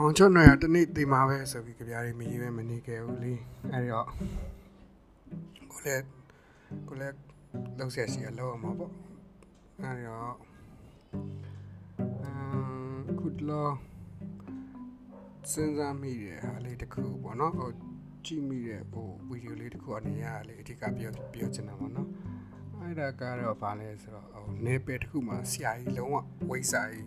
မောင်ချွတ်နွယ်ကတနေ့တေးမှာပဲဆိုပြီးကြပြားတွေမရေးပဲမနေခဲ့ဘူးလေအဲဒီတော့ကိုလည်းကိုလည်းလောက်ဆက်စီအလောက်အောင်ပါပေါ့အဲဒီတော့အမ်ခုလောစဉ်းစားမိတဲ့ဟာလေးတစ်ခုပေါ့နော်ဟိုကြည့်မိတဲ့ဟိုဗီဒီယိုလေးတစ်ခုအနေရလေအဓိကပြောပြောချင်တာပေါ့နော်အဲ့ဒါကတော့ဗာလဲဆိုတော့ဟိုနေပယ်တစ်ခုမှာဆရာကြီးလုံးဝဝိစာကြီး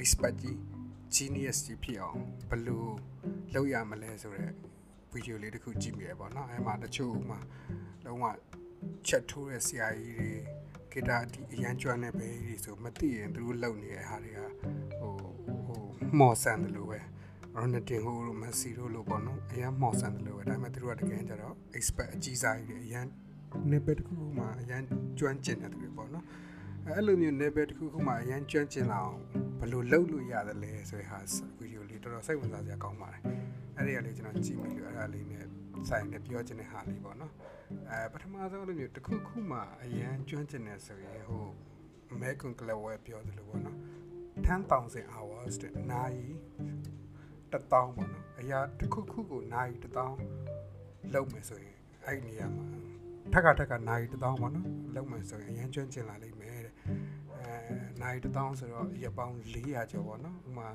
expert ကြီး genius ကြီးဖြစ်အောင်ဘယ်လိုလုပ်ရမလဲဆိုတော့ဗီဒီယိုလေးတစ်ခုကြည့်မိရပေါ့နော်အဲ့မှာတချို့မှာလုံးဝချက်ထိုးတဲ့ဆရာကြီးတွေဂီတာဒီအရန်ကျွမ်းတဲ့ဘေးတွေဆိုမသိရင်သူတို့လုပ်နေတဲ့ဟာတွေကဟိုဟိုမော်ဆန်တယ်လို့ပဲရိုနတင်ဟိုမက်ဆီတို့လို့ပေါ့နော်အရန်မော်ဆန်တယ်လို့ပဲဒါပေမဲ့သူတို့ကတကယ်ကြတော့ expert အကြီးစားကြီးတွေအရန်နေပတစ်ခုမှာအရန်ကျွမ်းကျင်တဲ့သူတွေပေါ့နော် အဲ့လိုမျိုး level တစ်ခုခုမှအရန်ကျွမ်းကျင်လာအောင်ဘယ်လိုလုပ်လို့ရတယ်လဲဆိုတဲ့ဟာဗီဒီယိုလေးတော်တော်စိတ်ဝင်စားစရာကောင်းပါတယ်အဲ့ဒီကလေးကျွန်တော်ကြည့်မိလို့အဲ့ဒါလေးနဲ့ဆိုင်နဲ့ပြောချင်တဲ့ဟာလေးပေါ့နော်အဲပထမဆုံးလိုမျိုးတစ်ခုခုမှအရန်ကျွမ်းကျင်နေဆိုရင်ဟို American Club ဝဲပြောသလိုပေါ့နော်10000 hours တဲ့နိုင်1000ပေါ့နော်အရာတစ်ခုခုကိုနိုင်1000လုပ်မယ်ဆိုရင်အဲ့ဒီနေရာမှာထက်ကထက်ကနိုင်1000ပေါ့နော်လုပ်မယ်ဆိုရင်အရန်ကျွမ်းကျင်လာလိမ့်မယ် တဲ့အဲနိုင်1000ဆိုတော့ရက်ပေါင်း400ကျော်ပေါ့နော်ဥမာ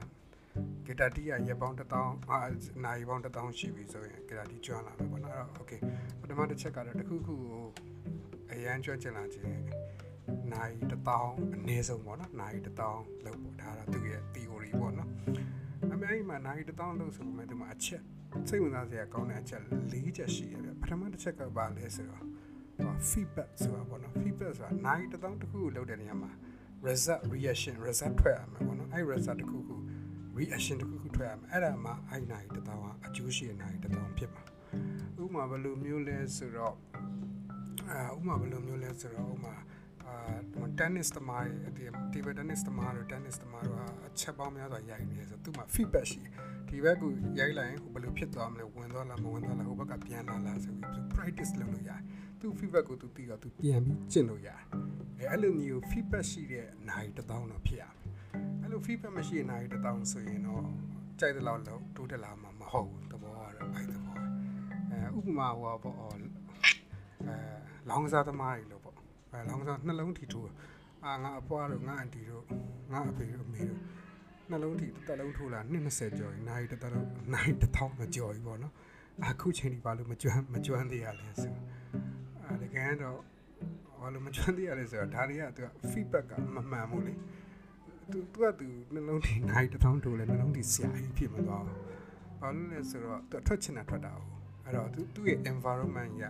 ဂီတာတီးရရက်ပေါင်း1000အာနိုင်ပေါင်း1000ရှိပြီဆိုရင်ဂီတာတီးကျွမ်းလာမယ်ပေါ့နော်အဲ့တော့ okay ပထမတစ်ချက်ကတော့တစ်ခုခုကိုအရန်ကျွမ်းကျင်လာခြင်းနိုင်1000အနည်းဆုံးပေါ့နော်နိုင်1000လောက်ပေါ့ဒါကတော့သူ့ရဲ့ theory ပေါ့နော်အမေအဲ့မှာနိုင်1000လောက်ဆိုပေမဲ့ဒီမှာအချက်စိတ်ဝင်စားစရာကောင်းတဲ့အချက်၄ချက်ရှိရပြပထမတစ်ချက်ကဘာလဲဆိုတော့ feedback ဆိုတာပေါ့နော် feedback ဆိုတာနိုင်တစ်တောင်းတစ်ခုကိုလုပ်တဲ့နေရာမှာ result reaction result ထွက်ရမှာပေါ့နော်အဲ့ result တစ်ခုခု reaction တစ်ခုခုထွက်ရမှာအဲ့ဒါမှအဲ့နိုင်တစ်တောင်းကအကျိုးရှိတဲ့နိုင်တစ်တောင်းဖြစ်မှာဥပမာဘယ်လိုမျိုးလဲဆိုတော့အာဥပမာဘယ်လိုမျိုးလဲဆိုတော့ဥပမာ အာတန်နစ်သမားတွေဒီဘက်တန်နစ်သမားတို့တန်နစ်သမားတို့အချက်ပေါင်းများစွာရိုက်နေတယ်ဆိုသူ့မှာ feedback ရှိဒီဘက်ကရိုက်လိုက်ရင်ဟိုဘယ်လိုဖြစ်သွားမလဲဝင်သွားလားမဝင်သွားလားဟိုဘက်ကပြန်လာလားဆိုပြီးသူ practice လုပ်လို့ရတယ်သူ feedback ကိုသူသိတော့သူပြန်ပြီးကျင့်လို့ရတယ်အဲအဲ့လိုမျိုး feedback ရှိတဲ့နိုင်တစ်တောင်းတော့ဖြစ်ရမယ်အဲ့လို feedback မရှိတဲ့နိုင်တစ်တောင်းဆိုရင်တော့ကြိုက်တဲ့လောက်လုံးတိုးတက်လာမှာမဟုတ်ဘူးသဘောကတော့အဲ့သဘောအဲဥပမာဟိုပေါ့အဲလောင်းစားသမားတွေလို့ပေါ့ အဲလောင်းစားနှလုံးထီထိုးအာငါအဖွားတို့ငါအန်တီတို့ငါအဖေတို့အမေတို့နှလုံးထီတစ်လုံးထိုးလာ20ကျော်ရင်နိုင်တစ်လုံးနိုင်တစ်ထောင်မကျော်ဘူးပေါ့နော်အခုချိန်ဒီဘာလို့မကျွမ်းမကျွမ်းသေးရလဲဆိုအဲတကယ်တော့ဘာလို့မကျွမ်းသေးရလဲဆိုတော့ဒါတွေကသူက feedback ကမမှန်ဘူးလေသူသူကသူနှလုံးထီနိုင်တစ်ထောင်ထိုးလဲနှလုံးထီဆရာကြီးဖြစ်မသွားဘူးဘာလို့လဲဆိုတော့သူထွက်ချင်တာထွက်တာဟုတ်အဲ့တော့သူသူ့ရဲ့ environment ရ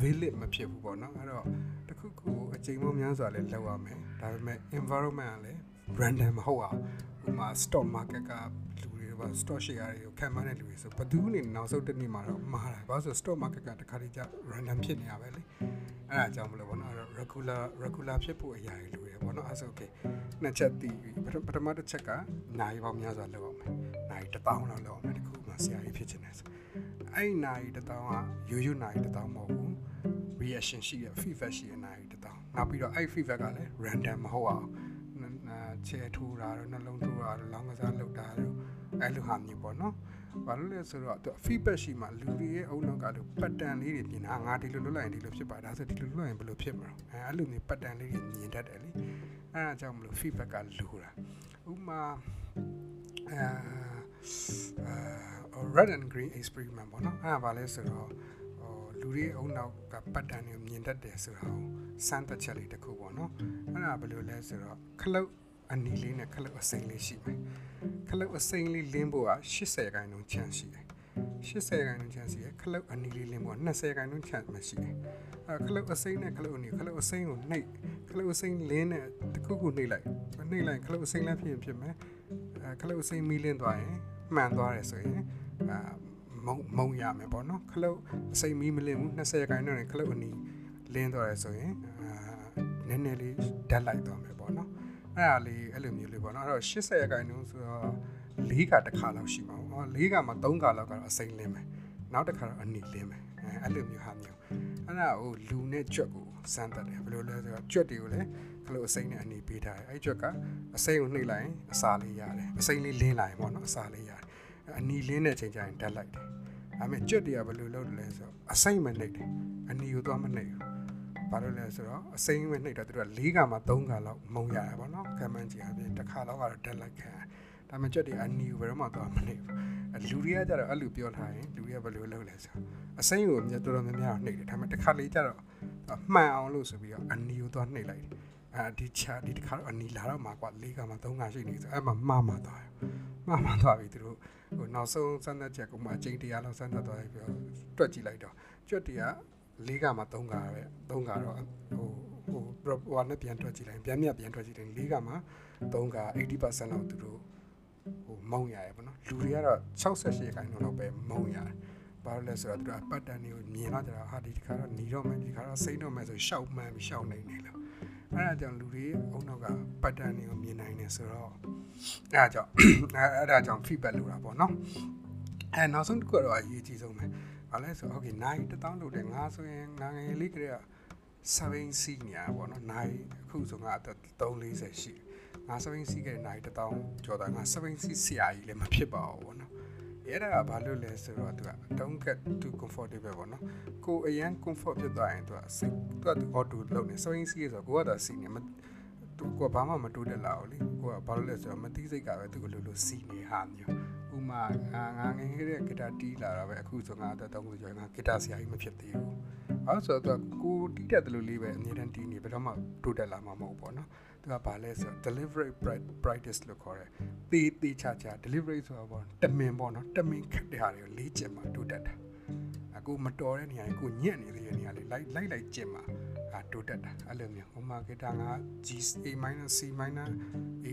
valid မဖြစ်ဘူးပေါ့နော်အဲ့တော့တခုခုအချိန်ပေါင်းများစွာလဲလောက်ရမယ်ဒါပေမဲ့ environment ကလည်း random မဟုတ်အောင်ဥပမာ stock market ကလူတွေပါ stock share တွေကိုခံမှန်းတဲ့လူတွေဆိုဘယ်သူနေနောက်ဆုံးတစ်နေ့မှာတော့မှားတာဘာလို့ဆို stock market ကတခါတည်းကျ random ဖြစ်နေရပဲလေအဲ့ဒါကြောင့်မလို့ပေါ့နော် regular regular ဖြစ်ဖို့အရာတွေလိုရပေါ့နော်အဲ့ဆို okay နှစ်ချက်တည်ပထမတစ်ချက်ကနိုင်ပေါင်းများစွာလောက်အောင်မယ်နိုင်1000လောက်လောက်အောင်မယ်ဒီခုမှဆရာကြီးဖြစ်ချင်တယ်ဆိုအဲ့နိုင်1000ကရိုးရိုးနိုင်1000မဟုတ်ဘူး reaction ရှိရ feedback ရှိရနိုင်1000နောက်ပြီးတော့အဲ့ feedback ကလည်း random မဟုတ်အောင်ချဲထိုးတာတော့နှလုံးထိုးတာတော့လောင်းကစားလုပ်တာတော့အဲ့လိုဟာမျိုးပေါ့နော်။ဘာလို့လဲဆိုတော့သူ feedback ရှိမှလူတွေရဲ့အုံနောက်ကလို့ pattern လေးတွေပြင်တာငါဒီလိုလုပ်လိုက်ရင်ဒီလိုဖြစ်ပါဒါဆိုဒီလိုလုပ်ရင်ဘယ်လိုဖြစ်မှာလဲ။အဲအဲ့လိုမျိုး pattern လေးတွေမြင်တတ်တယ်လေ။အဲအားကြောင့်မလို့ feedback ကလိုတာ။ဥပမာအာအာ red and green experiment ပေါ့နော်။အဲဒါဘာလဲဆိုတော့ လူတွေအုံနောက်ကပတ်တန်တွေမြင်တတ်တယ်ဆိုတာကိုစမ်းသပ်ချက်လေးတစ်ခုပေါ့နော်အဲ့ဒါဘယ်လိုလဲဆိုတော့ခလုတ်အနီလေးနဲ့ခလုတ်အစိမ်းလေးရှိမယ်ခလုတ်အစိမ်းလေးလင်းဖို့က80ခိုင်နှုန်းချန်ရှိတယ်80ခိုင်နှုန်းချန်ရှိတယ်ခလုတ်အနီလေးလင်းဖို့20ခိုင်နှုန်းချန်မရှိတယ်အဲခလုတ်အစိမ်းနဲ့ခလုတ်အနီခလုတ်အစိမ်းကိုနှိပ်ခလုတ်အစိမ်းလင်းနဲ့တခုခုနှိပ်လိုက်နှိပ်လိုက်ခလုတ်အစိမ်းလည်းဖြစ်ရင်ဖြစ်မယ်အဲခလုတ်အစိမ်းမီးလင်းသွားရင်မှန်သွားတယ်ဆိုရင်အာ မုံမုံရမယ်ပေါ့နော်ခလုတ်အစိမ်မီးမလင်းဘူး20ခိုင်နှုန်းနဲ့ခလုတ်အနီလင်းသွားတယ်ဆိုရင်အာနည်းနည်းလေးဓာတ်လိုက်သွားမယ်ပေါ့နော်အဲ့ဒါလေးအဲ့လိုမျိုးလေးပေါ့နော်အဲ့တော့80ခိုင်နှုန်းဆိုတော့၄ခါတစ်ခါလောက်ရှိမှာပေါ့ဟော၄ခါမှာ၃ခါလောက်ကတော့အစိမ်လင်းမယ်နောက်တစ်ခါတော့အနီလင်းမယ်အဲအဲ့လိုမျိုးဟာမျိုးအဲ့ဒါဟိုလူနဲ့ကြွက်ကိုစမ်းတတ်တယ်ဘယ်လိုလဲဆိုတော့ကြွက်တွေကိုလည်းခလုတ်အစိမ်နဲ့အနီပေးထားတယ်အဲ့ကြွက်ကအစိမ်ကိုနှိပ်လိုက်ရင်အစာလေးရတယ်အစိမ်လေးလင်းလိုက်ရင်ပေါ့နော်အစာလေးရတယ် အနီလင်းတဲ့ချိန်ကျရင်တက်လိုက်တယ်ဒါပေမဲ့ကြွတ်တွေကဘယ်လိုလုပ်လဲဆိုတော့အစိမ့်မနှိပ်တယ်အနီကိုသွားမနှိပ်ဘူးဘာလို့လဲဆိုတော့အစိမ့်မနှိပ်တော့သူတို့က၄ကမှ၃ကလောက်မုံရတယ်ပေါ့နော်ခံမှန်းကြည့်အပြင်တစ်ခါတော့ကတော့တက်လိုက်ခံဒါပေမဲ့ကြွတ်တွေအနီကိုဘယ်တော့မှသွားမနှိပ်ဘူးလူတွေကကြတော့အဲ့လိုပြောထားရင်လူတွေကဘယ်လိုလုပ်လဲဆိုတော့အစိမ့်ကိုတော်တော်များများနှိပ်တယ်ဒါပေမဲ့တစ်ခါလေးကြတော့မှန်အောင်လို့ဆိုပြီးတော့အနီကိုသွားနှိပ်လိုက်တယ်အဲဒီချာဒီတစ်ခါတော့အနီလာတော့မှာကွာ၄ကမှ၃ကရှိနေဆိုအဲ့မှာမှားမှာသွားတယ်မှားမှာသွားပြီသူတို့ဟို နောက်ဆုံးစမ်းသပ်ချက်ကမှအချိန်တရားလောက်စမ်းသပ်သွားပြီးတော့တွက်ကြည့်လိုက်တော့ကျွတ်တရား၄ကမှ၃ကပဲ၃ကတော့ဟိုဟိုဟိုနဲ့ပြန်တွက်ကြည့်လိုက်ပြန်မြပြန်တွက်ကြည့်လိုက်၄ကမှ၃က80%လောက်သူတို့ဟိုမုံရတယ်ပေါ့နော်လူတွေကတော့68ခိုင်နှုန်းလောက်ပဲမုံရတယ်ဘာလို့လဲဆိုတော့သူတို့ပတ်တန်တွေကိုမြင်တော့ကြတာဟာဒီတစ်ခါတော့หนีတော့မယ်ဒီခါတော့စိမ့်တော့မယ်ဆိုရှောက်မှန်းပြီးရှောက်နေနေလို့ အဲ့ဒါကြောင့်လူတွေအုံနောက်ကပတ်တန်တွေကိုမြင်နိုင်နေဆိုတော့အဲ့ဒါကြောင့်အဲ့ဒါကြောင့် feedback လုပ်တာပေါ့နော်အဲနောက်ဆုံးတစ်ခုတော့အရေးကြီးဆုံးပဲဘာလဲဆို okay နိုင်တထောင်လို့တယ်ငါဆိုရင်ငါငယ်လေးကလေးက7စီးညာပေါ့နော်နိုင်အခုဆိုငါအသက်340ရှိငါ7စီးခဲ့နိုင်တထောင်ကျော်တာငါ7စီးဆရာကြီးလည်းမဖြစ်ပါဘူးပေါ့နော် အဲ့ဒါကဘာလို့လဲဆိုတော့သူက don't get too comfortable ပေါ့နော်ကိုအရန် comfort ဖြစ်သွားရင်သူကစိတ်သူက auto လုပ်နေ swing စီးဆိုတော့ကိုကသာစီးနေမသူကဘာမှမတိုးတက်လာဘူးလေကိုကဘာလို့လဲဆိုတော့မသိစိတ်ကပဲသူကလိုလိုစီးနေဟာမျိုးဥမာငါငါငယ်ခဲ့တဲ့ဂီတာတီးလာတာပဲအခုဆိုငါအသက်3ခုကျော်ငါဂီတာဆရာကြီးမဖြစ်သေးဘူး အဲဆိုတော့ကိုတီးတတ်တယ်လို့လေးပဲအမြဲတမ်းတီးနေဘယ်တော့မှတိုးတက်လာမှာမဟုတ်ဘူးပေါ့နော်သူကဘာလဲဆိုတော့ delivery practice လို့ခေါ်တယ်တေးတေးချာချာ delivery ဆိုတော့ပေါ့တမင်ပေါ့နော်တမင်ခက်တဲ့ဟာတွေကိုလေ့ကျင့်မှတိုးတက်တာအခုမတော်တဲ့နေရာကိုညံ့နေတဲ့နေရာလေးလိုက်လိုက်လိုက်ကျင့်မှအာ တိုးတက်တာအဲ့လိုမျိုးဟိုမှာဂီတာက G A minor C minor A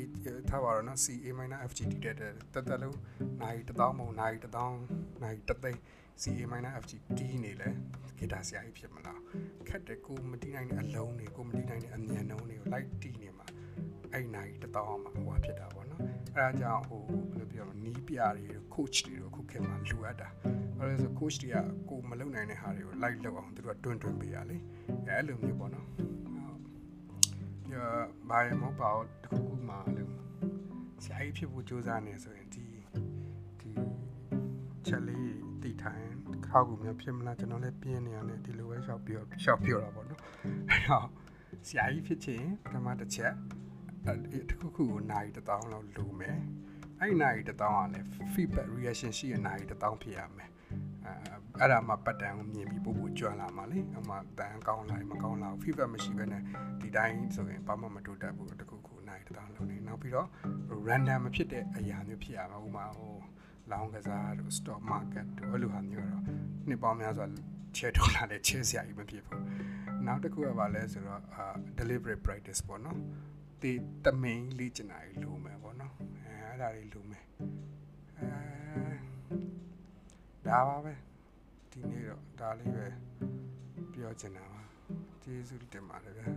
ထားပါတော့နော် C A minor F G D တက်တက်တက်လုံးနိုင်တသောင်းမုံနိုင်တသောင်းနိုင်တသိန်း C A minor F G D နေလဲဂီတာဆရာကြီးဖြစ်မလားခက်တယ်ကိုမတီးနိုင်တဲ့အလုံးတွေကိုမတီးနိုင်တဲ့အမြန်နှုံးတွေကိုလိုက်တီးနေမှာအဲ့နိုင်တသောင်းမှာဟိုဖြစ်တာပေါ့နော်အဲဒါကြောင့်ဟိုဘယ်လိုပြောမလဲနီးပြတွေ coach တွေတော့ခုခေတ်မှာလိုအပ်တာ ဘာလို့လဲဆို coach တွေကကိုမလုပ်နိုင်တဲ့ဟာတွေကို live လုပ်အောင်သူတို့ကတွန်းတွန်းပေးရလေအဲအဲ့လိုမျိုးပေါ့နော်ပြဘာမှမဟုတ်ပါဘူးတခုခုမှလို့ဆရာကြီးဖြစ်ဖို့ကြိုးစားနေဆိုရင်ဒီဒီချက်လေးတည်ထိုင်ခောက်ကူမျိုးဖြစ်မလားကျွန်တော်လည်းပြင်းနေရတယ်ဒီလိုပဲရှောက်ပြောရှောက်ပြောတာပေါ့နော်အဲ့တော့ဆရာကြီးဖြစ်ချင်ပထမတစ်ချက်အဲတခုခုကိုနိုင်တထောင်လောက်လိုမယ်အဲ့နိုင်တထောင်ကလည်း feedback reaction ရှိတဲ့နိုင်တထောင်ဖြစ်ရမယ် အဲအဲ့ဒါမှပတ်တန်ကိုမြင်ပြီးပို့ပို့ကြွလာမှာလေအမှတန်ကောင်းလာမကောင်းလာဘူး feedback မရှိဘဲနဲ့ဒီတိုင်းဆိုရင်ဘာမှမတိုးတက်ဘူးတခုခုနိုင်တထောင်လုံးနေနောက်ပြီးတော့ random မဖြစ်တဲ့အရာမျိုးဖြစ်ရမှာဥပမာဟိုလောင်းကစားတို့ stock market တို့အဲ့လိုဟာမျိုးတော့နှစ်ပေါင်းများစွာချဲထုံးလာတဲ့ချဲစရာကြီးမဖြစ်ဘူးနောက်တစ်ခုကဘာလဲဆိုတော့ deliberate practice ပေါ့နော်ဒီတမင်လေ့ကျင့်တာကြီးလိုမယ်ပေါ့နော်အဲအဲ့ဒါတွေလိုမယ်အဲ ဒါပါပဲဒီနေ့တော့ဒါလေးပဲပြောချင်တာပါကျေးဇူးတင်ပါတယ်ဗျာ